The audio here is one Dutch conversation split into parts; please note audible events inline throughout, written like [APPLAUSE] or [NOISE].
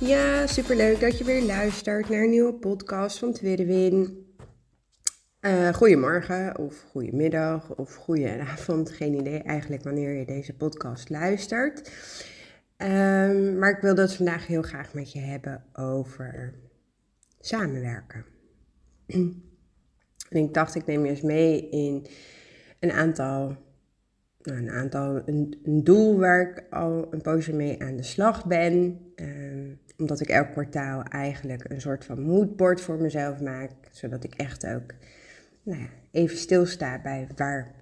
Ja, superleuk dat je weer luistert naar een nieuwe podcast van Tweede Win. Uh, goedemorgen of goedemiddag of goedenavond. Geen idee eigenlijk wanneer je deze podcast luistert. Um, maar ik wilde het vandaag heel graag met je hebben over samenwerken. [CLEARS THROAT] En ik dacht, ik neem je eens mee in een aantal, nou, een, aantal een, een, doel waar ik al een poosje mee aan de slag ben. Ehm, omdat ik elk kwartaal eigenlijk een soort van moodboard voor mezelf maak. Zodat ik echt ook nou ja, even stilsta bij waar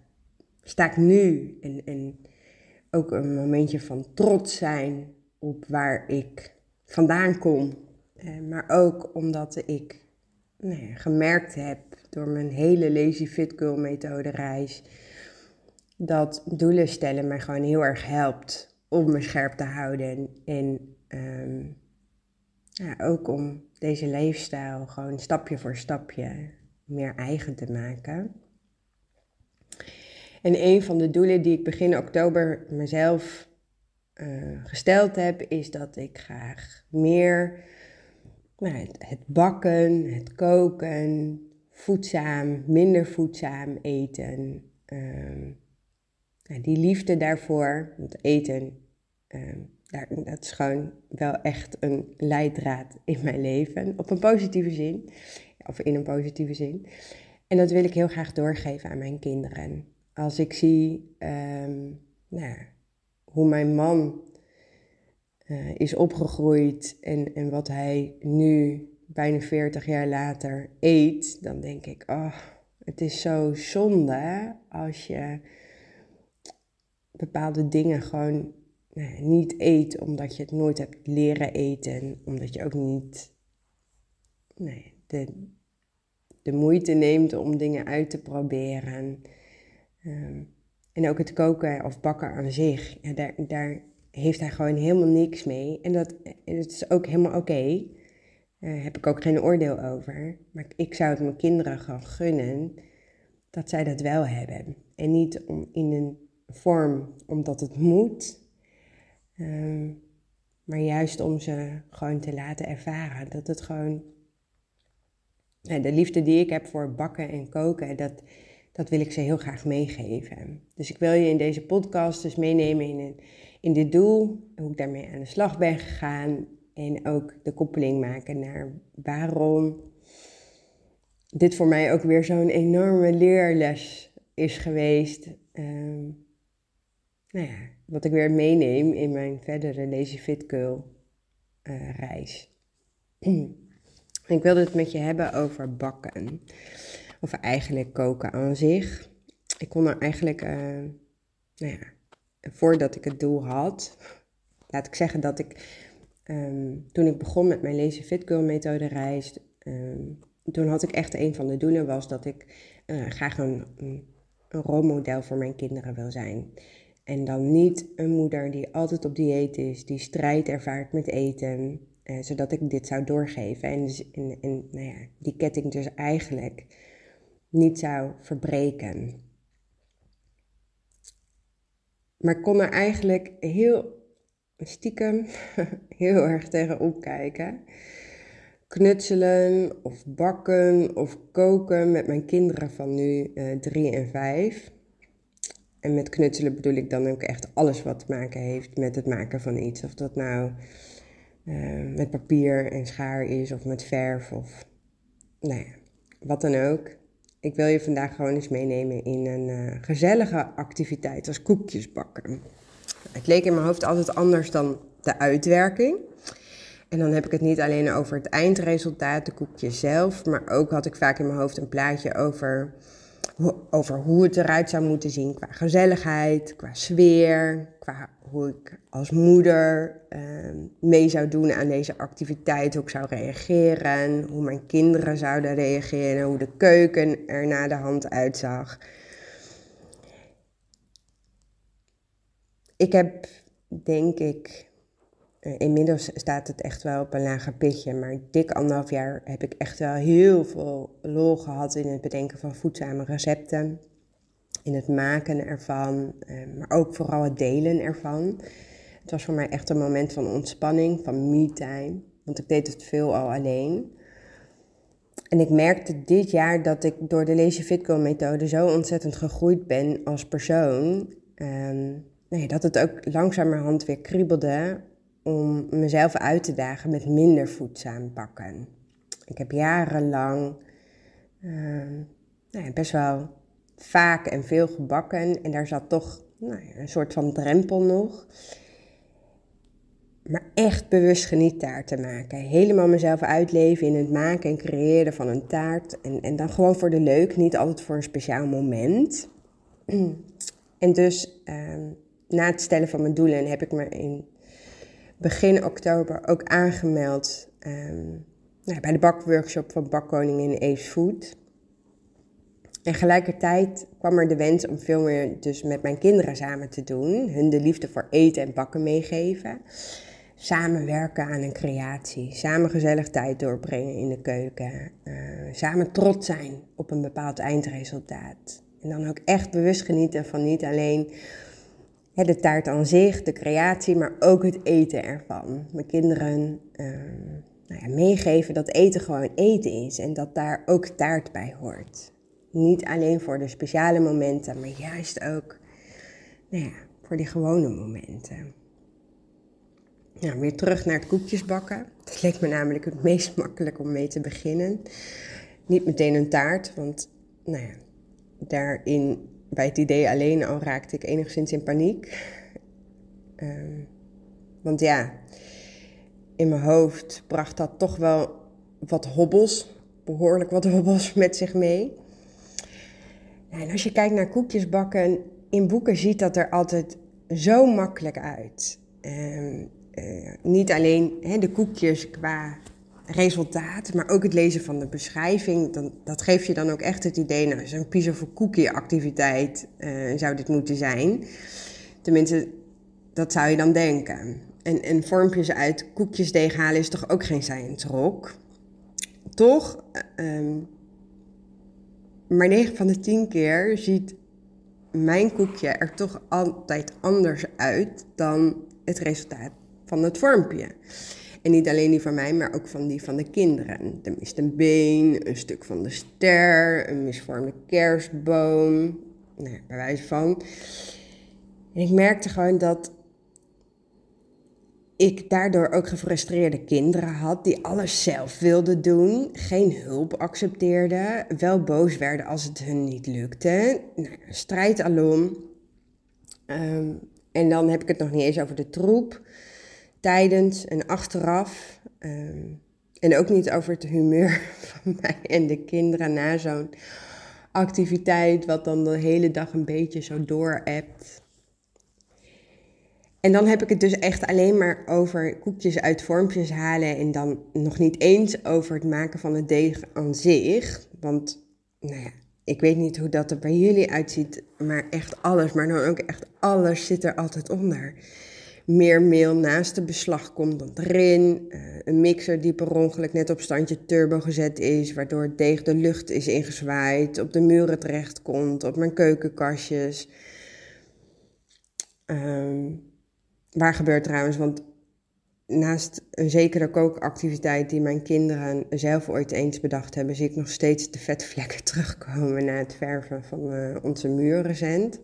sta ik nu. En, en ook een momentje van trots zijn op waar ik vandaan kom. Eh, maar ook omdat ik nou ja, gemerkt heb door mijn hele Lazy Fit Girl methode reis, dat doelen stellen mij gewoon heel erg helpt om me scherp te houden. En ehm, ook om deze leefstijl gewoon stapje voor stapje meer eigen te maken. En een van de doelen die ik begin oktober mezelf uh, gesteld heb, is dat ik graag meer nou, het, bakken, het koken, voedzaam, minder voedzaam eten. Uh, die liefde daarvoor, want eten, uh, dat is gewoon wel echt een leidraad in mijn leven. Op een positieve zin, of in een positieve zin. En dat wil ik heel graag doorgeven aan mijn kinderen. Als ik zie um, nou, hoe mijn man uh, is opgegroeid en, en wat hij nu, bijna 40 jaar later, eet, dan denk ik, oh, het is zo zonde als je bepaalde dingen gewoon niet eet omdat je het nooit hebt leren eten, omdat je ook niet nee, de, de moeite neemt om dingen uit te proberen. Um, en ook het koken of bakken aan zich, ja, daar, daar heeft hij gewoon helemaal niks mee. En dat, is ook helemaal oké. Okay. Daar heb ik ook geen oordeel over. Maar ik zou het mijn kinderen gaan gunnen dat zij dat wel hebben. En niet om, in een vorm omdat het moet, um, maar juist om ze gewoon te laten ervaren. Dat het gewoon. Ja, de liefde die ik heb voor bakken en koken, dat, dat wil ik ze heel graag meegeven. Dus ik wil je in deze podcast dus meenemen in, in dit doel, hoe ik daarmee aan de slag ben gegaan en ook de koppeling maken naar waarom dit voor mij ook weer zo'n enorme leerles is geweest. Um, nou wat ik weer meeneem in mijn verdere Lazy Fit Girl uh, reis. [CLEARS THROAT] ik wilde het met je hebben over bakken. Of eigenlijk koken aan zich. Ik kon er eigenlijk, uh, nou ja, voordat ik het doel had, laat ik zeggen dat ik, um, toen ik begon met mijn Lazy Fit Girl methode reis, um, toen had ik echt een van de doelen was dat ik uh, graag een, een, een rolmodel voor mijn kinderen wil zijn. En dan niet een moeder die altijd op dieet is, die strijd ervaart met eten, eh, zodat ik dit zou doorgeven. En, dus, en, en nou ja, die ketting dus eigenlijk niet zou verbreken. Maar ik kon er eigenlijk heel stiekem [LAUGHS] heel erg tegen opkijken. Knutselen of bakken of koken met mijn kinderen van nu uh, drie en vijf. En met knutselen bedoel ik dan ook echt alles wat te maken heeft met het maken van iets. Of dat nou uh, met papier en schaar is of met verf of nou ja, wat dan ook. Ik wil je vandaag gewoon eens meenemen in een uh, gezellige activiteit als koekjes bakken. Het leek in mijn hoofd altijd anders dan de uitwerking. En dan heb ik het niet alleen over het eindresultaat, de koekjes zelf, maar ook had ik vaak in mijn hoofd een plaatje over over hoe het eruit zou moeten zien qua gezelligheid, qua sfeer, qua hoe ik als moeder ehm, mee zou doen aan deze activiteit, hoe ik zou reageren, hoe mijn kinderen zouden reageren, hoe de keuken er na de hand uitzag. Ik heb, denk ik, inmiddels staat het echt wel op een lager pitje, maar dik anderhalf jaar heb ik echt wel heel veel lol gehad in het bedenken van voedzame recepten. In het maken ervan, eh, maar ook vooral het delen ervan. Het was voor mij echt een moment van ontspanning, van me-time, want ik deed het veel al alleen. En ik merkte dit jaar dat ik door de Lazy Fit Girl methode zo ontzettend gegroeid ben als persoon. Um, nee, dat het ook langzamerhand weer kriebelde om mezelf uit te dagen met minder voedzaam bakken. Ik heb jarenlang uh, nou best wel vaak en veel gebakken en daar zat toch nou ja, een soort van drempel nog. Maar echt bewust geniet te maken. Helemaal mezelf uitleven in het maken en creëren van een taart. En, en dan gewoon voor de leuk, niet altijd voor een speciaal moment. [CLEARS THROAT] En dus ehm, na het stellen van mijn doelen heb ik me in begin oktober ook aangemeld um, nou, bij de bakworkshop van Bakkoningin Ace Food. En gelijkertijd kwam er de wens om veel meer dus met mijn kinderen samen te doen. Hun de liefde voor eten en bakken meegeven. Samen werken aan een creatie. Samen gezellig tijd doorbrengen in de keuken. Uh, samen trots zijn op een bepaald eindresultaat. En dan ook echt bewust genieten van niet alleen de taart aan zich, de creatie, maar ook het eten ervan. Mijn kinderen uh, nou ja, meegeven dat eten gewoon eten is en dat daar ook taart bij hoort. Niet alleen voor de speciale momenten, maar juist ook nou ja, voor die gewone momenten. Nou, weer terug naar het koekjes bakken. Dat leek me namelijk het meest [LAUGHS] makkelijk om mee te beginnen. Niet meteen een taart, want nou ja, daarin bij het idee alleen al raakte ik enigszins in paniek. Ehm, want ja, in mijn hoofd bracht dat toch wel wat hobbels, behoorlijk wat hobbels met zich mee. En als je kijkt naar koekjes bakken, in boeken ziet dat er altijd zo makkelijk uit. Uh, niet alleen de koekjes qua resultaat, maar ook het lezen van de beschrijving, dan, dat geeft je dan ook echt het idee, nou, zo'n piece of cookie activiteit uh, zou dit moeten zijn. Tenminste, dat zou je dan denken. En, en vormpjes uit koekjesdeeg halen is toch ook geen science rock? Toch? Um, maar 9 van de 10 keer ziet mijn koekje er toch altijd anders uit dan het resultaat van het vormpje. En niet alleen die van mij, maar ook van die van de kinderen. Er mist een been, een stuk van de ster, een misvormde kerstboom. Nou, bij wijze van. En ik merkte gewoon dat ik daardoor ook gefrustreerde kinderen had die alles zelf wilden doen, geen hulp accepteerden, wel boos werden als het hun niet lukte. Nou, strijd alom. Ehm, en dan heb ik het nog niet eens over de troep tijdens en achteraf. Ehm, en ook niet over het humeur [LAUGHS] van mij en de kinderen na zo'n activiteit, wat dan de hele dag een beetje zo door hebt. En dan heb ik het dus echt alleen maar over koekjes uit vormpjes halen en dan nog niet eens over het maken van het deeg aan zich. Want, nou ja, ik weet niet hoe dat er bij jullie uitziet, maar echt alles, maar dan ook echt alles zit er altijd onder meer meel naast de beslag komt dan erin. Uh, een mixer die per ongeluk net op standje turbo gezet is, waardoor het deeg de lucht is ingezwaaid, op de muren terecht komt, op mijn keukenkastjes. Um, waar gebeurt trouwens, want naast een zekere kookactiviteit die mijn kinderen zelf ooit eens bedacht hebben, zie ik nog steeds de vetvlekken [LAUGHS] terugkomen na het verven van uh, onze muur recent.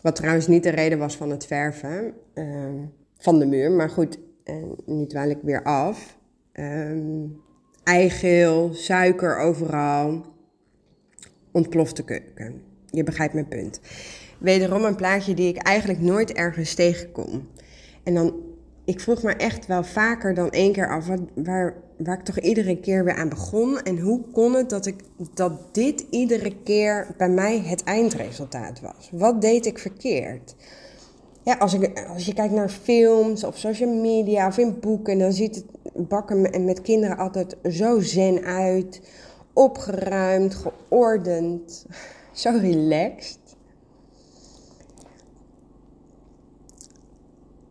Wat trouwens niet de reden was van het verven ehm, van de muur. Maar goed, en nu dwaal ik weer af. Um, eigeel, suiker overal. Ontplofte keuken. Je begrijpt mijn punt. Wederom een plaatje die ik eigenlijk nooit ergens tegenkom. En dan ik vroeg me echt wel vaker dan één keer af waar, waar ik toch iedere keer weer aan begon. En hoe kon het dat, ik, dat dit iedere keer bij mij het eindresultaat was? Wat deed ik verkeerd? Ja, als, ik, als je kijkt naar films of social media of in boeken, dan ziet het bakken met kinderen altijd zo zen uit. Opgeruimd, geordend, [LAUGHS] zo relaxed.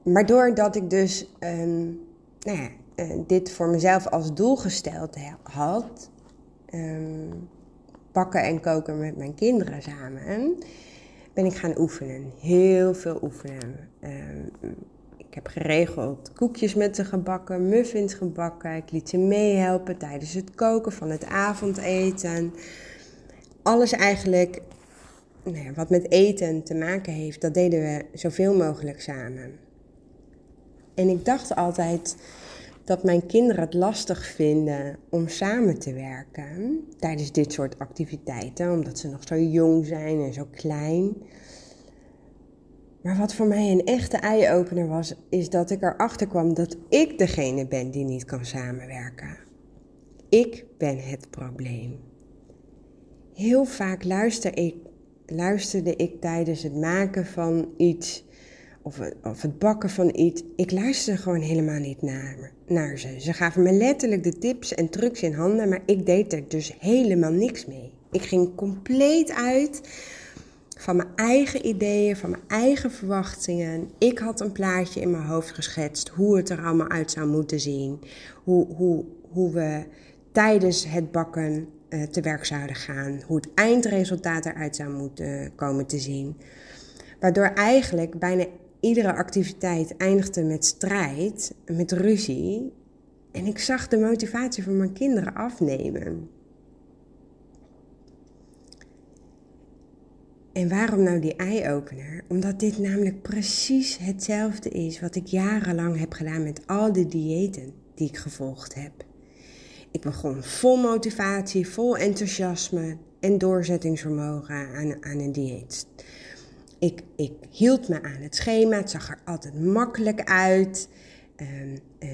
Maar doordat ik dus ehm, nou ja, eh, dit voor mezelf als doel gesteld had, um, bakken en koken met mijn kinderen samen, ben ik gaan oefenen. Heel veel oefenen. Ehm, ik heb geregeld koekjes met ze gebakken, muffins gebakken. Ik liet ze meehelpen tijdens het koken van het avondeten. Alles eigenlijk nou wat met eten te maken heeft, dat deden we zoveel mogelijk samen. En ik dacht altijd dat mijn kinderen het lastig vinden om samen te werken tijdens dit soort activiteiten, omdat ze nog zo jong zijn en zo klein. Maar wat voor mij een echte eye-opener was, is dat ik erachter kwam dat ik degene ben die niet kan samenwerken. Ik ben het probleem. Heel vaak luister ik, luisterde ik tijdens het maken van iets of, het bakken van iets. Ik luisterde gewoon helemaal niet naar, naar ze. Ze gaven me letterlijk de tips en trucs in handen, maar ik deed er dus helemaal niks mee. Ik ging compleet uit van mijn eigen ideeën, van mijn eigen verwachtingen. Ik had een plaatje in mijn hoofd geschetst hoe het er allemaal uit zou moeten zien. Hoe, hoe, hoe we tijdens het bakken uh, te werk zouden gaan. Hoe het eindresultaat eruit zou moeten komen te zien. Waardoor eigenlijk bijna iedere activiteit eindigde met strijd, met ruzie. En ik zag de motivatie van mijn kinderen afnemen. En waarom nou die eye-opener? Omdat dit namelijk precies hetzelfde is wat ik jarenlang heb gedaan met al die diëten die ik gevolgd heb. Ik begon vol motivatie, vol enthousiasme en doorzettingsvermogen aan, aan een dieet. Ik, ik hield me aan het schema, het zag er altijd makkelijk uit. Ehm, eh,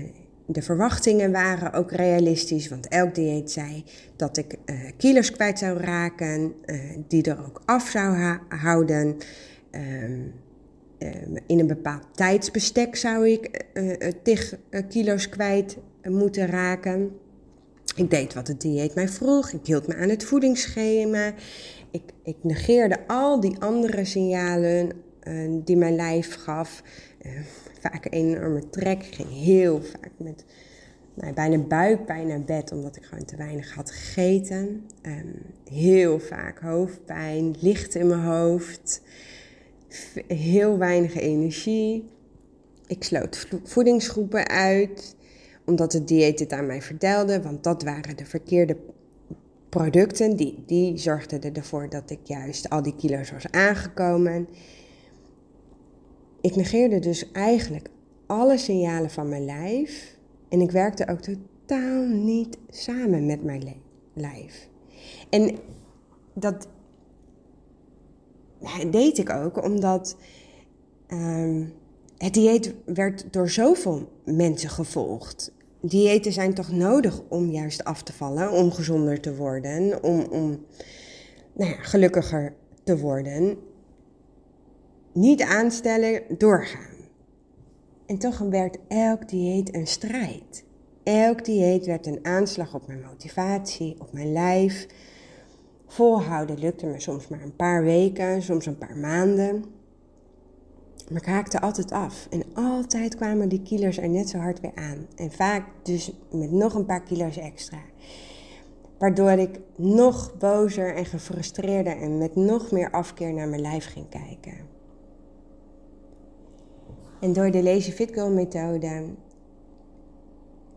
de verwachtingen waren ook realistisch, want elk dieet zei dat ik uh, kilo's kwijt zou raken, uh, die er ook af zou houden. Ehm, in een bepaald tijdsbestek zou ik uh, tig kilo's kwijt moeten raken. Ik deed wat het dieet mij vroeg. Ik hield me aan het voedingsschema. Ik, ik negeerde al die andere signalen die mijn lijf gaf vaak een enorme trek. Ik ging heel vaak met nou, bijna buikpijn naar bed, omdat ik gewoon te weinig had gegeten. Um, heel vaak hoofdpijn, licht in mijn hoofd, heel weinig energie. Ik sloot voedingsgroepen uit, omdat het dieet het aan mij vertelde, want dat waren de verkeerde producten. Die, die zorgden ervoor dat ik juist al die kilo's was aangekomen. Ik negeerde dus eigenlijk alle signalen van mijn lijf en ik werkte ook totaal niet samen met mijn lijf. En dat deed ik ook omdat um, het dieet werd door zoveel mensen gevolgd. Diëten zijn toch nodig om juist af te vallen, om gezonder te worden, om, om nou ja, gelukkiger te worden niet aanstellen, doorgaan. En toch werd elk dieet een strijd. Elk dieet werd een aanslag op mijn motivatie, op mijn lijf. Volhouden lukte me soms maar een paar weken, soms een paar maanden. Maar ik haakte altijd af. En altijd kwamen die kilo's er net zo hard weer aan. En vaak dus met nog een paar kilo's extra. Waardoor ik nog bozer en gefrustreerder en met nog meer afkeer naar mijn lijf ging kijken. En door de Lazy Fit Girl methode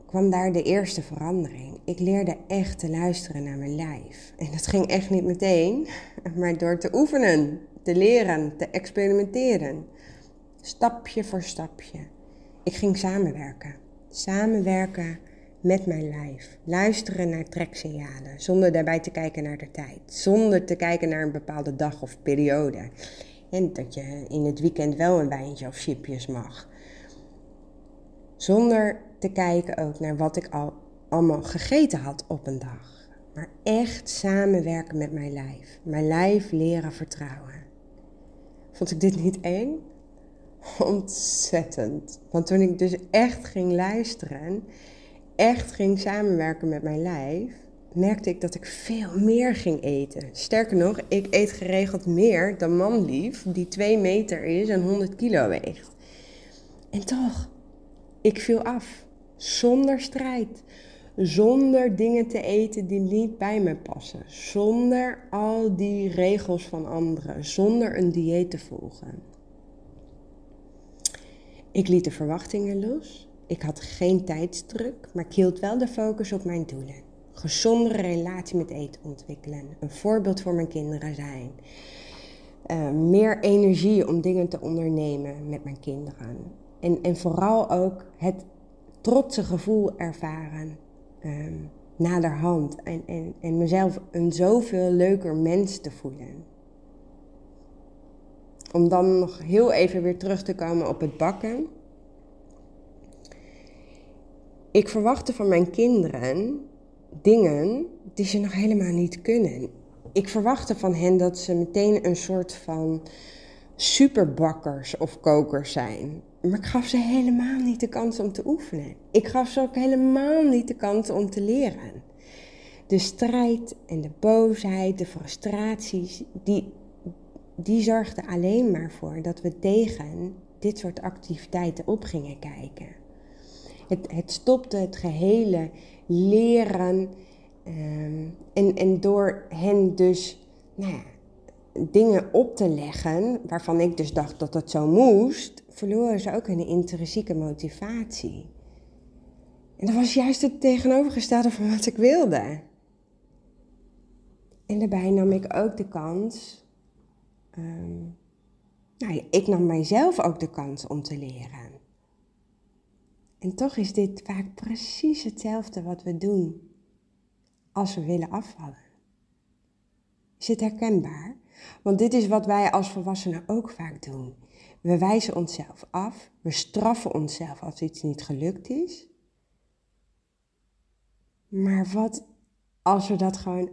kwam daar de eerste verandering. Ik leerde echt te luisteren naar mijn lijf. En dat ging echt niet meteen, [LAUGHS] maar door te oefenen, te leren, te experimenteren. Stapje voor stapje. Ik ging samenwerken. Samenwerken met mijn lijf. Luisteren naar treksignalen, zonder daarbij te kijken naar de tijd. Zonder te kijken naar een bepaalde dag of periode. En dat je in het weekend wel een wijntje of chipjes mag. Zonder te kijken ook naar wat ik al allemaal gegeten had op een dag. Maar echt samenwerken met mijn lijf. Mijn lijf leren vertrouwen. Vond ik dit niet eng? Ontzettend. Want toen ik dus echt ging luisteren, echt ging samenwerken met mijn lijf, merkte ik dat ik veel meer ging eten. Sterker nog, ik eet geregeld meer dan manlief, die 2 meter is en 100 kilo weegt. En toch, ik viel af. Zonder strijd. Zonder dingen te eten die niet bij me passen. Zonder al die regels van anderen. Zonder een dieet te volgen. Ik liet de verwachtingen los. Ik had geen tijdsdruk, maar ik hield wel de focus op mijn doelen. Gezondere relatie met eten ontwikkelen. Een voorbeeld voor mijn kinderen zijn. Uh, meer energie om dingen te ondernemen met mijn kinderen. En, en vooral ook het trotse gevoel ervaren um, naderhand. En, en, en mezelf een zoveel leuker mens te voelen. Om dan nog heel even weer terug te komen op het bakken. Ik verwachtte van mijn kinderen dingen die ze nog helemaal niet kunnen. Ik verwachtte van hen dat ze meteen een soort van superbakkers of kokers zijn. Maar ik gaf ze helemaal niet de kans om te oefenen. Ik gaf ze ook helemaal niet de kans om te leren. De strijd en de boosheid, de frustraties, die, die zorgden alleen maar voor dat we tegen dit soort activiteiten op gingen kijken. Het, het stopte het gehele leren. Ehm, en, en door hen dus nou ja, dingen op te leggen, waarvan ik dus dacht dat dat zo moest, verloren ze ook hun intrinsieke motivatie. En dat was juist het tegenovergestelde van wat ik wilde. En daarbij nam ik ook de kans. Um, nou, ik nam mijzelf ook de kans om te leren. En toch is dit vaak precies hetzelfde wat we doen als we willen afvallen. Is het herkenbaar? Want dit is wat wij als volwassenen ook vaak doen. We wijzen onszelf af, we straffen onszelf als iets niet gelukt is. Maar wat als we dat gewoon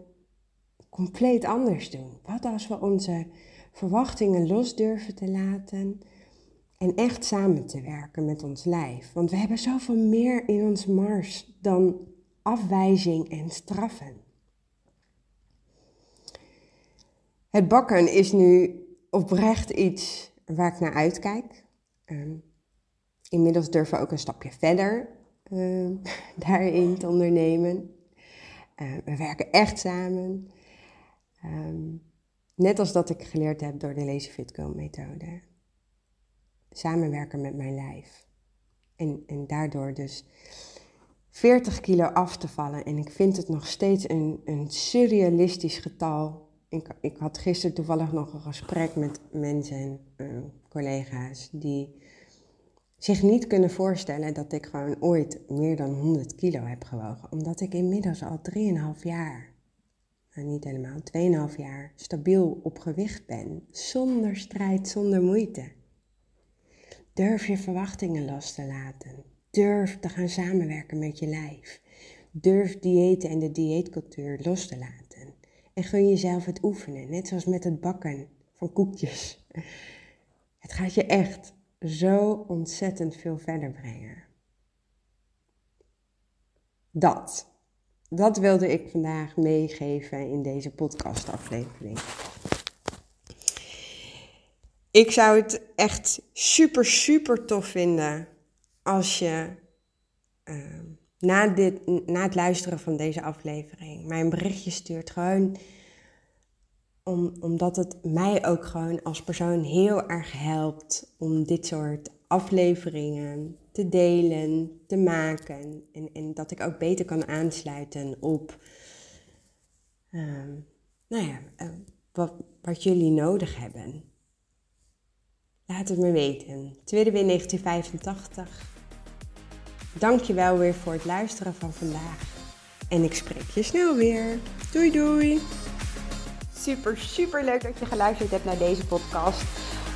compleet anders doen? Wat als we onze verwachtingen los durven te laten en echt samen te werken met ons lijf? Want we hebben zoveel meer in ons mars dan afwijzing en straffen. Het bakken is nu oprecht iets waar ik naar uitkijk. Um, inmiddels durven we ook een stapje verder uh, [LAUGHS] daarin te ondernemen. Uh, we werken echt samen. Net als dat ik geleerd heb door de Lazy Fit Go methode. Samenwerken met mijn lijf. En, en daardoor dus 40 kilo af te vallen. En ik vind het nog steeds een, een surrealistisch getal ik, ik had gisteren toevallig nog een gesprek met mensen, uh, collega's, die zich niet kunnen voorstellen dat ik gewoon ooit meer dan 100 kilo heb gewogen. Omdat ik inmiddels al 3,5 jaar, nou niet helemaal, 2,5 jaar stabiel op gewicht ben. Zonder strijd, zonder moeite. Durf je verwachtingen los te laten. Durf te gaan samenwerken met je lijf. Durf diëten en de dieetcultuur los te laten. En gun jezelf het oefenen, net zoals met het bakken van koekjes. Het gaat je echt zo ontzettend veel verder brengen. Dat. Dat wilde ik vandaag meegeven in deze podcastaflevering. Ik zou het echt super, super tof vinden als je. Uh, na, dit, na het luisteren van deze aflevering mij een berichtje stuurt. Gewoon om, omdat het mij ook gewoon als persoon heel erg helpt om dit soort afleveringen te delen, te maken. En, en dat ik ook beter kan aansluiten op uh, nou ja, uh, wat, wat jullie nodig hebben. Laat het me weten. Tweede weer 1985. Dank je wel weer voor het luisteren van vandaag. En ik spreek je snel weer. Doei doei. Super, super leuk dat je geluisterd hebt naar deze podcast.